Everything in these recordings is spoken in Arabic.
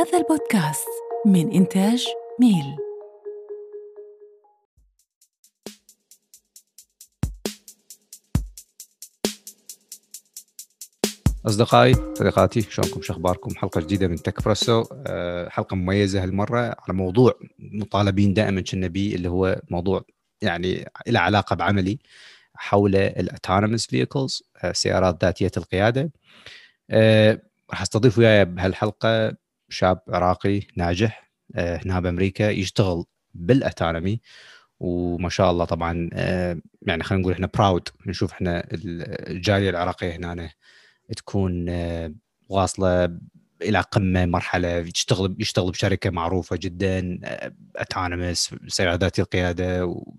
هذا البودكاست من إنتاج ميل. أصدقائي صديقاتي شلونكم؟ شو أخباركم؟ حلقة جديدة من تك بريسو أه حلقة مميزة هالمرة على موضوع مطالبين دائما كنا بيه اللي هو موضوع يعني له علاقة بعملي حول ال autonomous vehicles سيارات ذاتية القيادة. أه راح أستضيف وياي بهالحلقة شاب عراقي ناجح أه هنا بأمريكا يشتغل بالأتونومي. وما شاء الله طبعا أه يعني خلينا نقول إحنا براود نشوف إحنا الجالية العراقية هنا تكون آه، واصلة إلى قمة مرحلة يشتغل يشتغل بشركة معروفة جدا اتانمس سيارات ذاتي القيادة و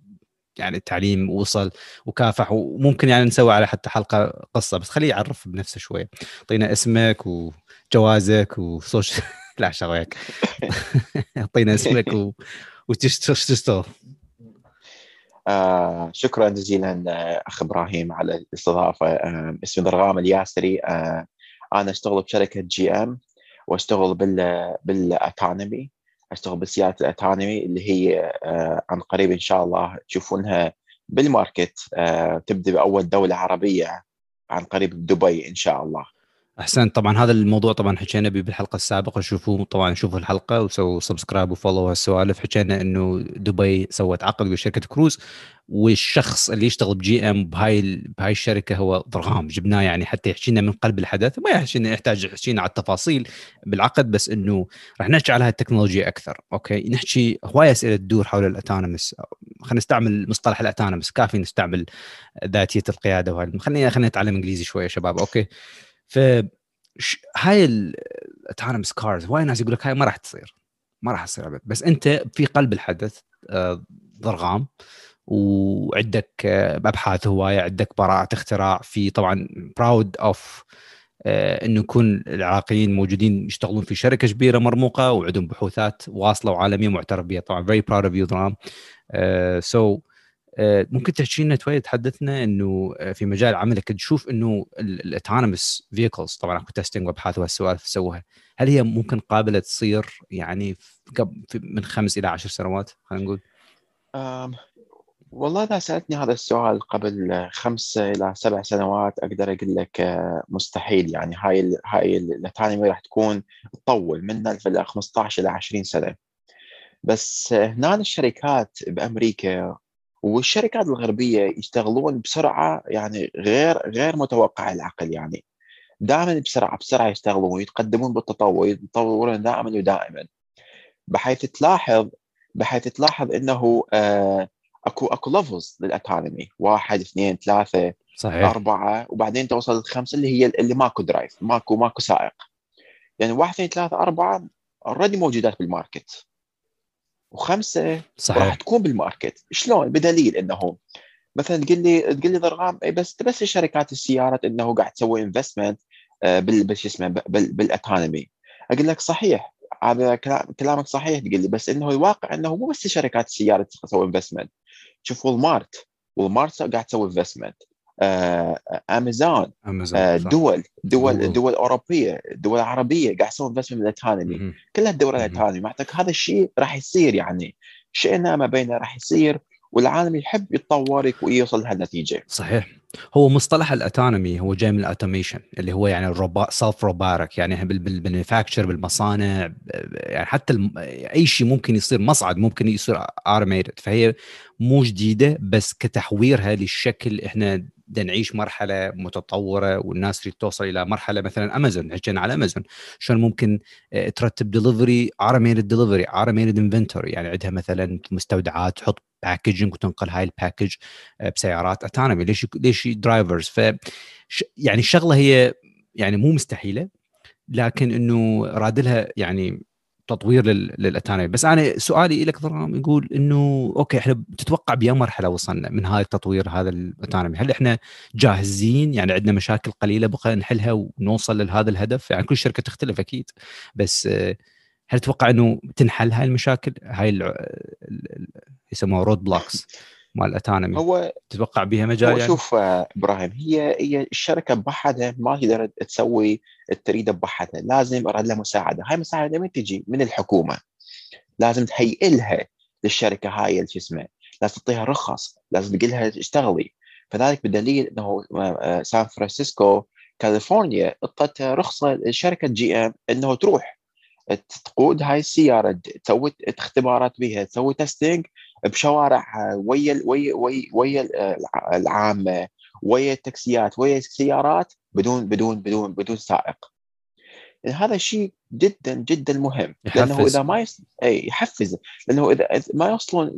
يعني التعليم وصل وكافح. وممكن يعني نسوي على حتى حلقة قصة بس خليه يعرف بنفسه شوية. اعطينا اسمك وجوازك وسوشيال لا شغلك أعطينا اسمك و... وتشتغل آه شكرا جزيلا آه، أخ إبراهيم على الاستضافة. آه اسمي ضرغام الياسري آه أنا أشتغل بشركة جي إم وأشتغل بال بالأتانمي أشتغل بسياره الأتانمي اللي هي آه عن قريب إن شاء الله تشوفونها بال market. آه تبدأ بأول دولة عربية عن قريب بدبي إن شاء الله. أحسن. طبعا هذا الموضوع طبعا حكينا به بالحلقة السابقة شوفوا طبعا شوفوا الحلقة وسووا subscribe و follow هالسوالف. حكينا إنه دبي سوت عقد ويا شركة كروز والشخص اللي يشتغل بجي إم بهاي بهاي الشركة هو ضرغام جبناه يعني حتى يحكي لنا من قلب الحدث ما يحكي يحتاج يحكي على التفاصيل بالعقد بس إنه راح نحكي على هالتكنولوجيا أكثر. أوكي؟ نحكي هواي أسئلة تدور حول ال autonomous. خلينا نستعمل مصطلح ال autonomous. كافي نستعمل ذاتية القيادة وهاي خلينا خلينا نتعلم إنجليزي شوية شباب. أوكي؟ ف هاي ال autonomous cars وايد ناس يقول لك هاي ما راح تصير. ما راح تصير أبد. بس أنت في قلب الحدث آه، ضرغام وعندك آه، أبحاث هواية عندك براءة اختراع. في طبعا proud of إنه يكون العراقيين موجودين يشتغلون في شركة كبيرة مرموقة وعندهم بحوثات واصلة وعالمية معترف بها طبعا very proud of you ضرغام so آه، ممكن تحكي لنا شوي تحدثنا إنه آه، في مجال عملك تشوف إنه ال autonomous vehicles طبعا اكو testing وابحاث وهالسوالف تسووها هل هي ممكن قابلة تصير يعني من خمس إلى عشر سنوات خلينا نقول؟ والله إذا سألتني هذا السؤال قبل خمس إلى سبع سنوات أقدر أقول لك آه، مستحيل. يعني هاي هاي ال autonomy راح تكون تطول من 15 إلى 20 سنة. بس هنا الشركات بأمريكا والشركات الغربية يشتغلون بسرعة يعني غير غير متوقع العقل يعني. دائما بسرعة بسرعة يشتغلون ويتقدمون بالتطور يتطورون دائما ودائما. بحيث تلاحظ بحيث تلاحظ إنه آه أكو أكو levels لل autonomy واحد اثنين ثلاثة صحيح. أربعة وبعدين توصل للخمسه اللي هي اللي ماكو driver ماكو ماكو سائق. يعني واحد اثنين ثلاثة أربعة already موجودات بال market وخمسة صحيح. راح تكون بال market. شلون؟ بدليل إنه مثلا تقول لي تقول لي ضرغام بس بس شركات السيارات إنه قاعد تسوي investment آه، بال شو اسمه بال economy أقول لك صحيح هذا كلامك صحيح. تقول لي بس إنه الواقع إنه مو بس شركات السيارات تسوي investment شوف Walmart Walmart قاعد تسوي investment امازون آه دول دول دول أوروبية دول عربية قاعد يسوون investment بال autonomy كلها الدول ال autonomy معناتك هذا الشيء راح يصير يعني شئنا أم أبينا راح يصير والعالم يحب يتطور ويوصل لهالنتيجه. صحيح. هو مصطلح ال autonomy هو جاي من ال automation اللي هو يعني الروبا self روبارك يعني بال manufacture بالمصانع يعني حتى أي شيء ممكن يصير مصعد ممكن يصير automated فهي مو جديدة بس كتحويرها للشكل إحنا بدنا نعيش مرحلة متطورة والناس تريد توصل إلى مرحلة مثلا امازون حكينا على امازون شلون ممكن آه، ترتب delivery automated delivery automated inventory يعني عندها مثلا مستودعات تحط packaging وتنقل هاي ال package آه، بسيارات autonomy ليش ليش drivers ف يعني الشغلة هي يعني مو مستحيلة لكن إنه راد لها يعني تطوير لل autonomy بس أنا سؤالي لك ضرغام يقول إنه okay إحنا تتوقع بأي مرحلة وصلنا من هذا التطوير هذا ال autonomy هل إحنا جاهزين؟ يعني عندنا مشاكل قليلة بقى نحلها ونوصل لهذا الهدف؟ يعني كل شركة تختلف أكيد. بس هل تتوقع إنه تنحل هاي المشاكل؟ هاي يسموها road blocks مال ال autonomy هو تتوقع بها مجال هو يعني؟ شوف آه، إبراهيم هي هي الشركة بوحدها ما تقدر تسوي تريد بوحدها لازم يرد لها مساعدة. هاي المساعده من تجي؟ من الحكومة. لازم تهيئ لها للشركة هاي شو اسمه لازم تعطيها رخص لازم تقول لها اشتغلي فذلك بدليل إنه آه، آه، سان فرانسيسكو كاليفورنيا أعطت رخصه لشركة GM إنه تروح تقود هاي السيارة تسوي اختبارات بها تسوي testing بشوارع ويا ويا ويا, ويا العامة ويا التاكسيات ويا السيارات بدون بدون بدون بدون سائق هذا شيء جدا جدا مهم يحفز. لأنه إذا ما يس... اي يحفز لأنه إذا ما يوصلون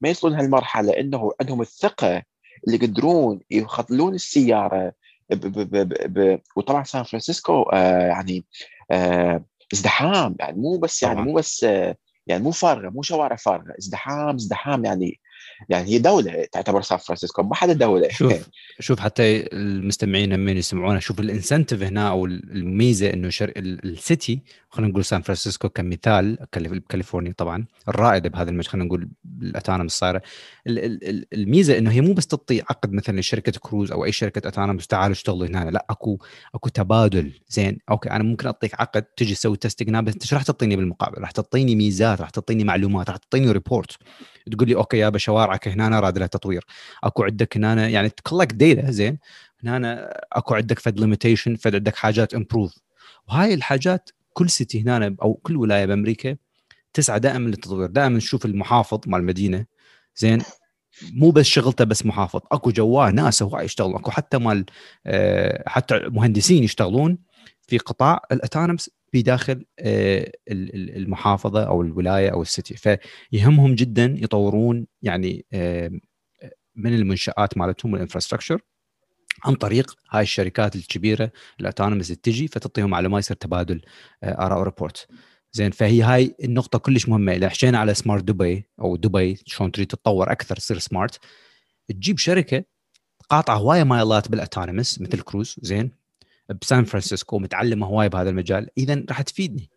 ما يوصلون هالمرحلة إنه عندهم الثقة اللي يقدرون يخلون السيارة ب... ب... ب... ب... وطبعا سان فرانسيسكو آه يعني آه ازدحام يعني مو بس يعني. مو بس آه يعني مو فارغة مو شوارع فارغة ازدحام ازدحام يعني يعني هي دولة تعتبر سان فرانسيسكو ما حدا دولة. شوف شوف حتى المستمعين لما يسمعونا. شوف ال incentive هنا أو الميزة إنه شر... ال- ال city خلينا نقول سان فرانسيسكو كمثال كاليف- بكاليفورنيا طبعا الرائدة بهذا المجال خلينا نقول ال autonomous الصايره ال- ال- ال- الميزة إنه هي مو بس تعطي عقد مثلا لشركة كروز أو أي شركة autonomous تعالوا اشتغلوا هنا لا اكو أكو تبادل. زين okay أنا ممكن أعطيك عقد تجي تسوي testing هنا بس أنت شو راح تعطيني بالمقابل؟ راح تعطيني ميزات راح تعطيني معلومات راح تعطيني report تقول لي okay يابا شوارعك هنا راد لها تطوير. أكو عندك هنا يعني تكلك data زين؟ هنا أكو عندك فد limitation فد عندك حاجات improve وهاي الحاجات كل city هنا أو كل ولاية بأمريكا تسعى دائما للتطوير. دائما نشوف المحافظ مال المدينة زين؟ مو بس شغلته بس محافظ. أكو جواه ناس هواي يشتغلون. أكو حتى مال آه، حتى مهندسين يشتغلون في قطاع ال autonomous بداخل آه، ال- ال- المحافظة أو الولاية أو ال city. فيهمهم جدا يطورون يعني آه، من المنشآت مالتهم وال infrastructure عن طريق هاي الشركات الكبيرة ال autonomous اللي تجي فتعطيهم معلومات يصير تبادل آه، آراء و report زين فهي هاي النقطة كلش مهمة. اذا حكينا على smart دبي أو دبي شلون تريد تتطور أكثر تصير smart تجيب شركة قاطعه هواية mile ات بال autonomous مثل كروز زين بسان فرانسيسكو متعلمه هواي بهذا المجال. اذا راح تفيدني.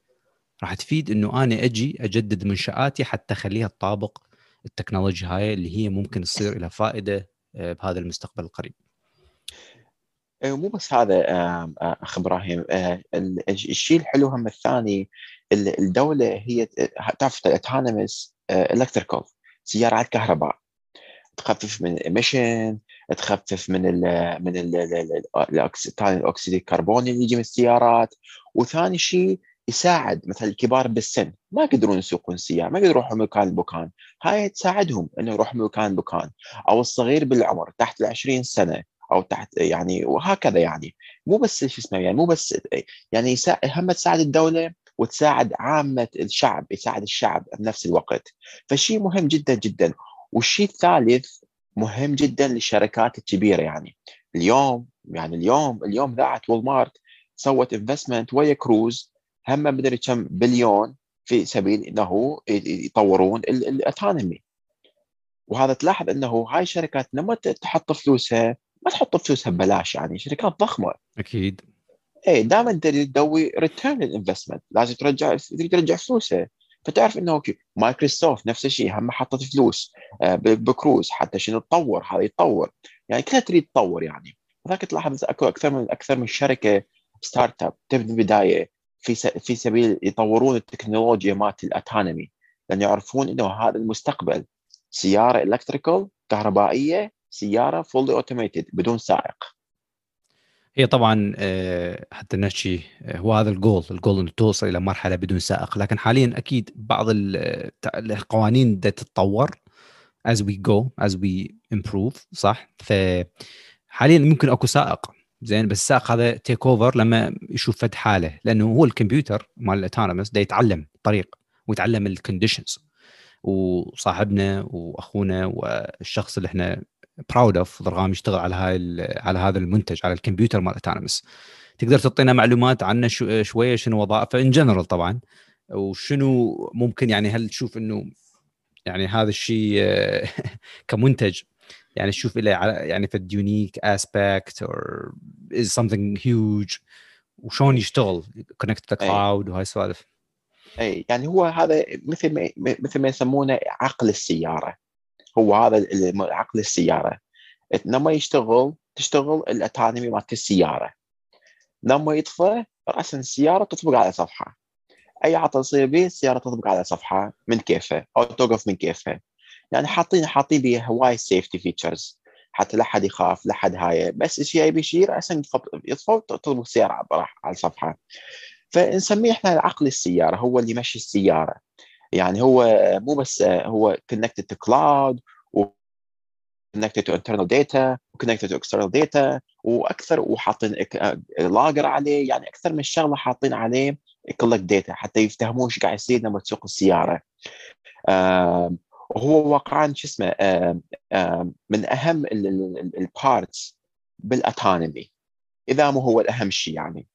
راح تفيد إنه أنا أجي أجدد منشآتي حتى أخليها تطابق التكنولوجيا هاي اللي هي ممكن تصير لها فائدة آه، بهذا المستقبل القريب. إيه، مو بس هذا آم، آه، اخ إبراهيم. آه، ال- الشيء الحلو هم الثاني ال- الدولة هي تعرف ال autonomous electrical سيارات كهرباء. تخفف من ال emission تخفف من ال من ثاني الأكسيد الكربوني اللي يجي من السيارات. وثاني شيء يساعد مثلا الكبار بالسن. ما يقدرون يسوقون سيارة ما يقدرون يروحوا من مكان لمكان. هاي تساعدهم إنه يروح من مكان لمكان. أو الصغير بالعمر تحت ال 20 سنة أو تحت يعني وهكذا يعني. مو بس شو اسمه يعني مو بس يعني. هم تساعد الدولة وتساعد عامة الشعب يساعد الشعب بنفس الوقت. فشيء مهم جدا جدا. والشيء الثالث مهم جدا للشركات الكبيرة يعني. اليوم يعني اليوم اليوم ذاعت Walmart سوت investment ويا كروز. هم مدري كم بليون في سبيل إنه يطورون ال autonomy وهذا تلاحظ إنه هاي الشركات لما تحط فلوسها ما تحط فلوسها ببلاش يعني شركات ضخمة. أكيد. اي دائما تسوي return لل investment لازم ترجع ترجع فلوسها. فتعرف إنه مايكروسوفت نفس الشيء هم حطت فلوس بكروز حتى شنو تطور هذا يتطور. يعني كلها تريد تطور يعني. وذاك تلاحظ اكو أكثر من أكثر من شركة start up تبني بدايه في في سبيل يطورون التكنولوجيا مالت ال autonomy. لأن يعرفون إنه هذا المستقبل سيارة electrical كهربائية سيارة fully automated بدون سائق. هي طبعا حتى نحكي هو هذا ال goal ال goal إنه توصل إلى مرحلة بدون سائق. لكن حاليا أكيد بعض القوانين بدها تتطور as we go as we improve صح؟ فحاليا ممكن أكو سائق. زين بس السائق هذا take over لما يشوف فد حاله لأنه هو الكمبيوتر مال ال autonomous ده يتعلم طريق ويتعلم ال conditions وصاحبنا وأخونا والشخص اللي إحنا proud of ضرغام يشتغل على هاي على هذا المنتج على الكمبيوتر مال autonomous تقدر تعطينا معلومات عنه شو شوية شنو وظائفه؟ in general طبعا. وشنو ممكن يعني هل تشوف إنه يعني هذا الشيء كمنتج يعني تشوف له يعني في ال unique aspect or as something huge وشلون يشتغل؟ connect cloud وهاي السوالف. اي يعني هو هذا مثل ما مثل ما يسمونه عقل السيارة. هو هذا عقل السيارة. لما يشتغل تشتغل ال autonomy مالت السيارة. لما يطفى راسا السيارة تطبق على صفحة. أي عطل يصير به السيارة تطبق على صفحة. من كيفها أو توقف من كيفها يعني حاطين حاطين بها هواي safety features حتى لا حد يخاف لا حد هاي بس شيء يبي يشيل راسا يطفى تطبق السياره على الصفحه فنسميه إحنا عقل السيارة هو اللي يمشي السيارة. يعني هو مو بس هو connected to cloud و connected to internal data و connected to external data وأكثر وحاطين logger عليه يعني أكثر من شغلة حاطين عليه ي collect data حتى يفتهمون إيش قاعد يصير لما تسوق السيارة. وهو واقعا شو اسمه من أهم ال parts بال autonomy إذا مو هو الأهم شيء يعني.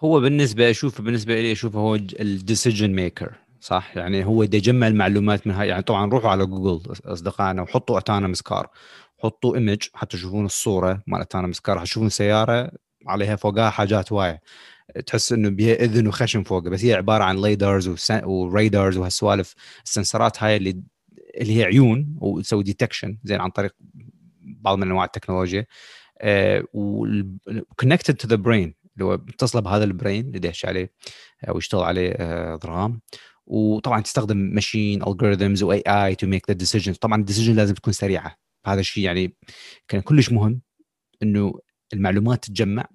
هو بالنسبة أشوف بالنسبة لي اشوفه هو ال decision maker صح؟ يعني هو دا يجمع المعلومات من هاي يعني طبعا روحوا على جوجل أصدقائنا وحطوا autonomous car حطوا image حتى تشوفون الصورة مال autonomous car حتشوفون سيارة عليها فوقها حاجات وايد. تحس إنه بها إذن وخشم فوقه بس هي عبارة عن lidars و radars وهالسوالف. ال sensorات هاي اللي اللي هي عيون وتسوي detection زين عن طريق بعض من أنواع التكنولوجيا. و connected to the brain اللي هو متصله بهذا ال brain اللي دهش عليه أو يشتغل عليه آه، ضرغام وطبعا تستخدم machine algorithms و AI to make the decision طبعا ال decision لازم تكون سريعة. هذا الشيء يعني كان كلش مهم إنه المعلومات تتجمع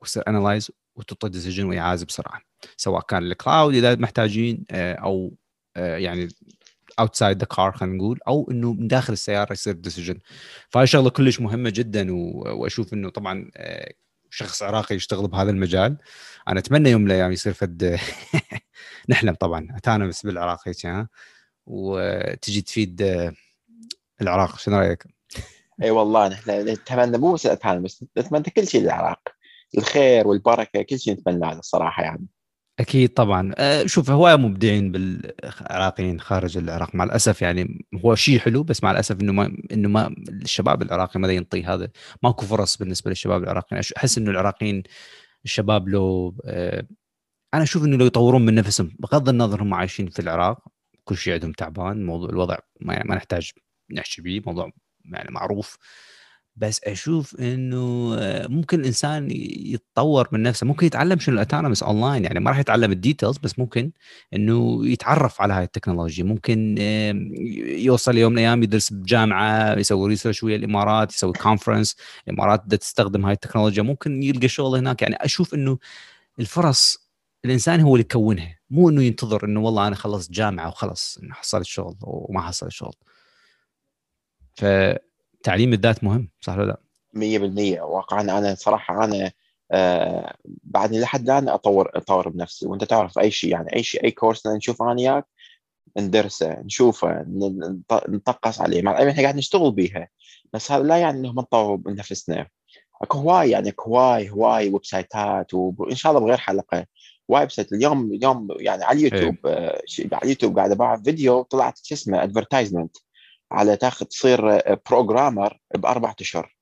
وتصير analyze وتعطي decision واعاز بسرعة. سواء كان ال cloud إذا محتاجين آه، أو آه، يعني outside the car خلينا نقول أو إنه من داخل السيارة يصير decision فهاي شغلة كلش مهمة جدا وأشوف إنه طبعا آه، شخص عراقي يشتغل بهذا المجال. أنا أتمنى يوم من الأيام يصير فد. نحلم طبعا. أتانا بس بالعراق هيك ها. وتجي تفيد آه، العراق. شنو رأيك؟ إي والله نحن نتمنى مو بس الاتانومي بس نتمنى كل شيء للعراق. الخير والبركة كل شيء نتمنى هذا الصراحة يعني. أكيد طبعا. أه، شوف هوايه مبدعين بالعراقيين خارج العراق. مع الأسف يعني هو شيء حلو بس مع الأسف إنه ما إنه ما الشباب العراقي ما ينطي هذا. ماكو فرص بالنسبة للشباب العراقيين. أحس إنه العراقيين الشباب لو أه، أنا أشوف إنه لو يطورون من نفسهم بغض النظر هم عايشين في العراق كل شيء عندهم تعبان موضوع الوضع ما, ما نحتاج نحكي به موضوع يعني معروف. بس أشوف إنه ممكن الإنسان يتطور من نفسه. ممكن يتعلم شنو ال autonomous online يعني ما راح يتعلم ال details بس ممكن إنه يتعرف على هاي التكنولوجيا. ممكن يوصل يوم من الأيام يدرس بجامعة يسوي research ويا الإمارات يسوي conference الإمارات بدها تستخدم هاي التكنولوجيا. ممكن يلقى شغل هناك. يعني أشوف إنه الفرص الإنسان هو اللي يكونها. مو إنه ينتظر إنه والله أنا خلصت جامعة وخلص إنه حصلت شغل وما حصلت شغل. فتعليم الذات مهم صح ولا لا؟ مية بالمية. واقعا أنا صراحة أنا آه بعدني لحد الآن أطور أطور بنفسي. وأنت تعرف أي شيء يعني أي شيء أي course نشوف أنا وياك ندرسه نشوفه نطقس عليه. مع العلم إحنا قاعد نشتغل بيها. بس هذا لا يعني انه ما نطور من نفسنا أكو هواي يعني أكو هواي هواي websiteات وإن شاء الله بغير حلقة. website اليوم اليوم يعني على اليوتيوب آه، على اليوتيوب قاعد اباع فيديو طلعت شو اسمه advertisement على تاخذ تصير programmer بأربع أشهر.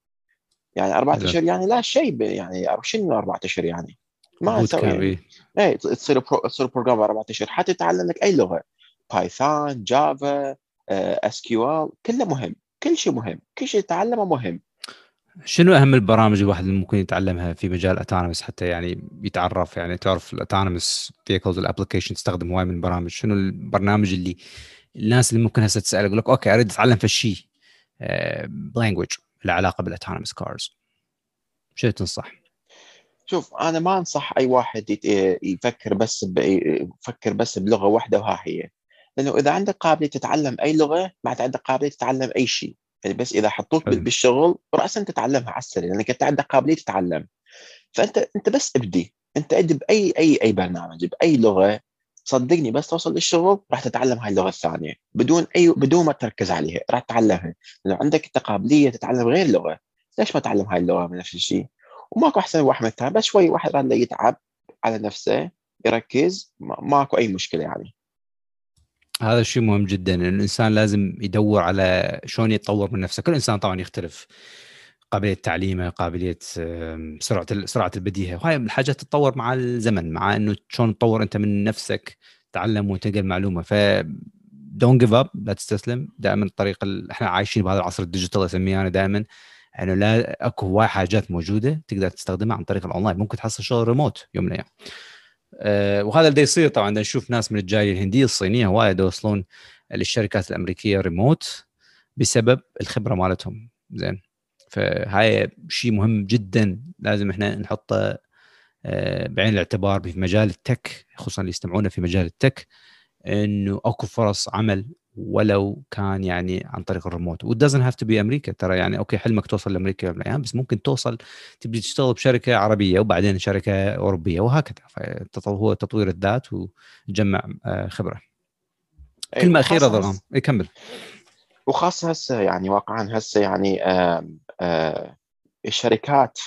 يعني أربع. أشهر يعني لا شيء يعني شنو أربع أشهر يعني؟ ما أسوي camp، يعني. إيه. إيه تصير برو... تصير programmer أربع أشهر. حتى تتعلم لك أي لغة. Python Java SQL كله مهم. كل شيء مهم. كل شيء تتعلمه مهم. شنو أهم البرامج الواحد اللي ممكن يتعلمها في مجال autonomous حتى يعني يتعرف يعني تعرف ال autonomous vehicles وال application تستخدم هواي من البرامج. شنو البرنامج اللي الناس اللي ممكن هسه تسأل يقول لك okay أريد أتعلم في الشيء ب language له علاقة بال autonomous cars شو تنصح؟ شوف أنا ما أنصح أي واحد. يفكر بس ب... يفكر بس بلغة واحدة وها هي لأنه إذا عندك قابلية تتعلم أي لغة معناته عندك قابلية تتعلم أي شيء يعني بس إذا حطوك حلو. بال- بالشغل راسا تتعلمها على السريع لأنك أنت عندك قابلية تتعلم فأنت أنت بس ابدي أنت ابدي بأي أي أي برنامج بأي لغة صدقني بس توصل للشغل راح تتعلم هاي اللغة الثانية. بدون أي بدون ما تركز عليها راح تتعلمها. لو عندك انت قابليه تتعلم غير لغه ليش ما تعلم هاي اللغة من نفس الشيء؟ وماكو أحسن واحد من الثاني بس شوي واحد راح يتعب على نفسه يركز ما- ماكو أي مشكلة يعني. هذا الشيء مهم جدا الإنسان لازم يدور على شلون يتطور من نفسه. كل إنسان طبعا يختلف. قابلية تعليمه قابلية سرعة سرعة البديهة. وهاي الحاجات تتطور مع الزمن مع إنه شلون تطور أنت من نفسك تعلم وتنقل معلومة. ف don't give up لا تستسلم. دائما الطريقة ال- إحنا عايشين بهذا العصر ال digital أسميه أنا دائما. إنه لا أكو هواي حاجات موجودة تقدر تستخدمها عن طريق الأونلاين. ممكن تحصل شغل ريموت يوم من الأيام. أه وهذا اللي يصير طبعا. نشوف ناس من الجاليه الهندية الصينية وايد يوصلون للشركات الأمريكية ريموت بسبب الخبرة مالتهم. زين. فهاي شيء مهم جدا. لازم إحنا نحطه آه، بعين الاعتبار في مجال ال tech خصوصا اللي يستمعونا في مجال ال tech إنه أكو فرص عمل ولو كان يعني عن طريق الريموت. و doesn't have to be أمريكا ترى يعني okay حلمك توصل لأمريكا يوم من الأيام بس ممكن توصل تبدي تشتغل بشركة عربية وبعدين شركة أوروبية وهكذا. هو تطوير الذات وتجمع آه، خبرة. إيه، كلمة أخيرة وخاصة ضرغام وخاصة هسه يعني واقعا هسه يعني آه، الشركات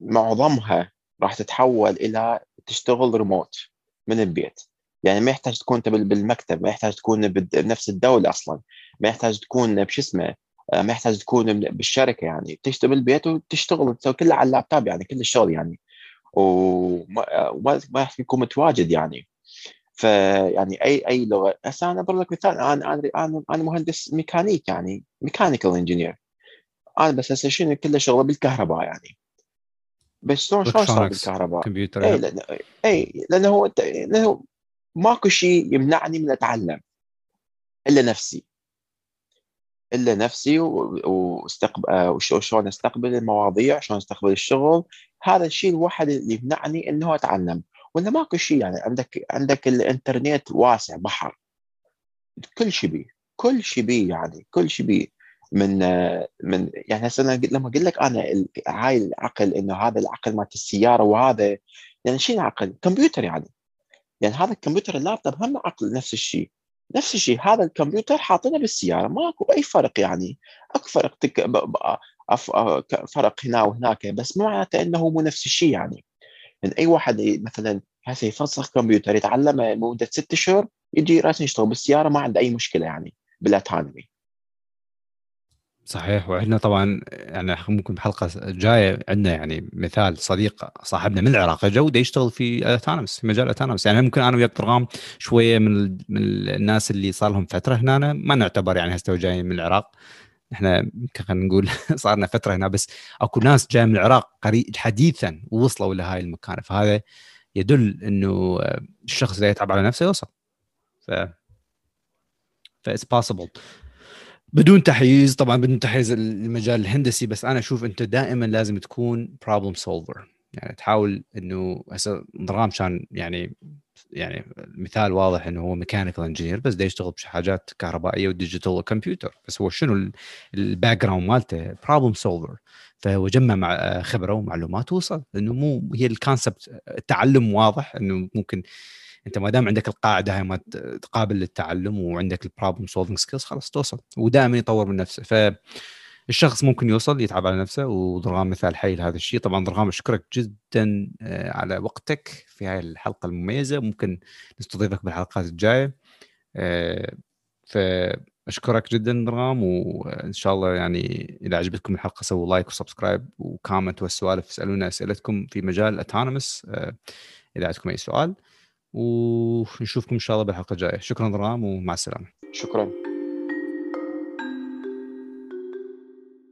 معظمها راح تتحول إلى تشتغل ريموت من البيت. يعني ما يحتاج تكون بالمكتب ما يحتاج تكون بنفس الدولة أصلا. ما يحتاج تكون بشو اسمه آه، ما يحتاج تكون بالشركة يعني. تشتغل بالبيت وتشتغل تسوي كله على اللابتوب يعني كل الشغل يعني. وما آه، ما يحتاج تكون متواجد يعني. فيعني أي أي لغة. هسه أنا بضرب لك مثال أنا أنا أنا أنا مهندس ميكانيك يعني mechanical engineer أنا بس هسه شنو كله شغلة بالكهرباء يعني. بس شلون شلون Electronics. بالكهرباء؟ كمبيوتر اي لأن اي لأنه هو لأنه ماكو شيء يمنعني من أتعلم. إلا نفسي. إلا نفسي واستقبل آه، وش- وشلون أستقبل المواضيع شلون أستقبل الشغل. هذا الشيء الوحيد اللي يمنعني إنه أتعلم. ولا ماكو شيء يعني عندك عندك الإنترنت واسع بحر. كل شيء بيه كل شيء بيه يعني كل شيء بيه. من من يعني هسه لما أقول لك أنا هاي العقل إنه هذا العقل مالت السيارة وهذا يعني شنو عقل؟ كمبيوتر يعني. يعني هذا الكمبيوتر اللابتوب هم عقل نفس الشيء. نفس الشيء هذا الكمبيوتر حاطينه بالسيارة ماكو أي فرق يعني. أكو فرق تك... فرق هنا وهناك بس ما معناته إنه مو نفس الشيء يعني. يعني أي واحد مثلا هسه يفسخ كمبيوتر يتعلمه لمدة ست اشهر يجي راسا يشتغل. بالسيارة ما عنده أي مشكلة يعني بالاتانومي صحيح. وإحنا طبعا يعني ممكن بحلقة جاية عندنا يعني مثال صديق صاحبنا من العراق اجى وده يشتغل في اتانمس في مجال اتانمس يعني ممكن أنا وياك طرغام شوية من من الناس اللي صار لهم فترة هنا ما نعتبر يعني هسه جايين من العراق. يمكن خلينا نقول صار لنا فترة هنا بس أكو ناس جاية من العراق قريب حديثا ووصلوا لهاي المكانه فهذا يدل إنه آه، الشخص اذا يتعب على نفسه يوصل ف it's possible بدون تحيز طبعا بدون تحيز المجال الهندسي بس أنا أشوف أنت دائما لازم تكون problem solver يعني تحاول إنه هسه ضرغام كان يعني يعني مثال واضح إنه هو mechanical engineer بس يشتغل بحاجات كهربائية و digital وكمبيوتر. بس هو شنو ال background مالته problem solver فهو جمع مع خبرة ومعلومات ووصل. إنه مو هي ال concept التعلم واضح إنه ممكن أنت ما دام عندك القاعدة هاي ما تقابل للتعلم وعندك ال problem solving skills خلاص توصل. ودائما يطور من نفسه. فالشخص ممكن يوصل يتعب على نفسه وضرغام مثال حي لهذا الشيء. طبعا ضرغام اشكرك جدا آه، على وقتك في هاي الحلقة المميزة. ممكن نستضيفك بالحلقات الجاية. آه، فأشكرك جدا ضرغام وإن شاء الله يعني إذا عجبتكم الحلقة سووا like و subscribe و comment والسوالف اسألونا أسئلتكم في مجال autonomous إذا عندكم أي سؤال. ونشوفكم إن شاء الله بالحلقة الجاية. شكرا ضرغام ومع السلامة. شكرا.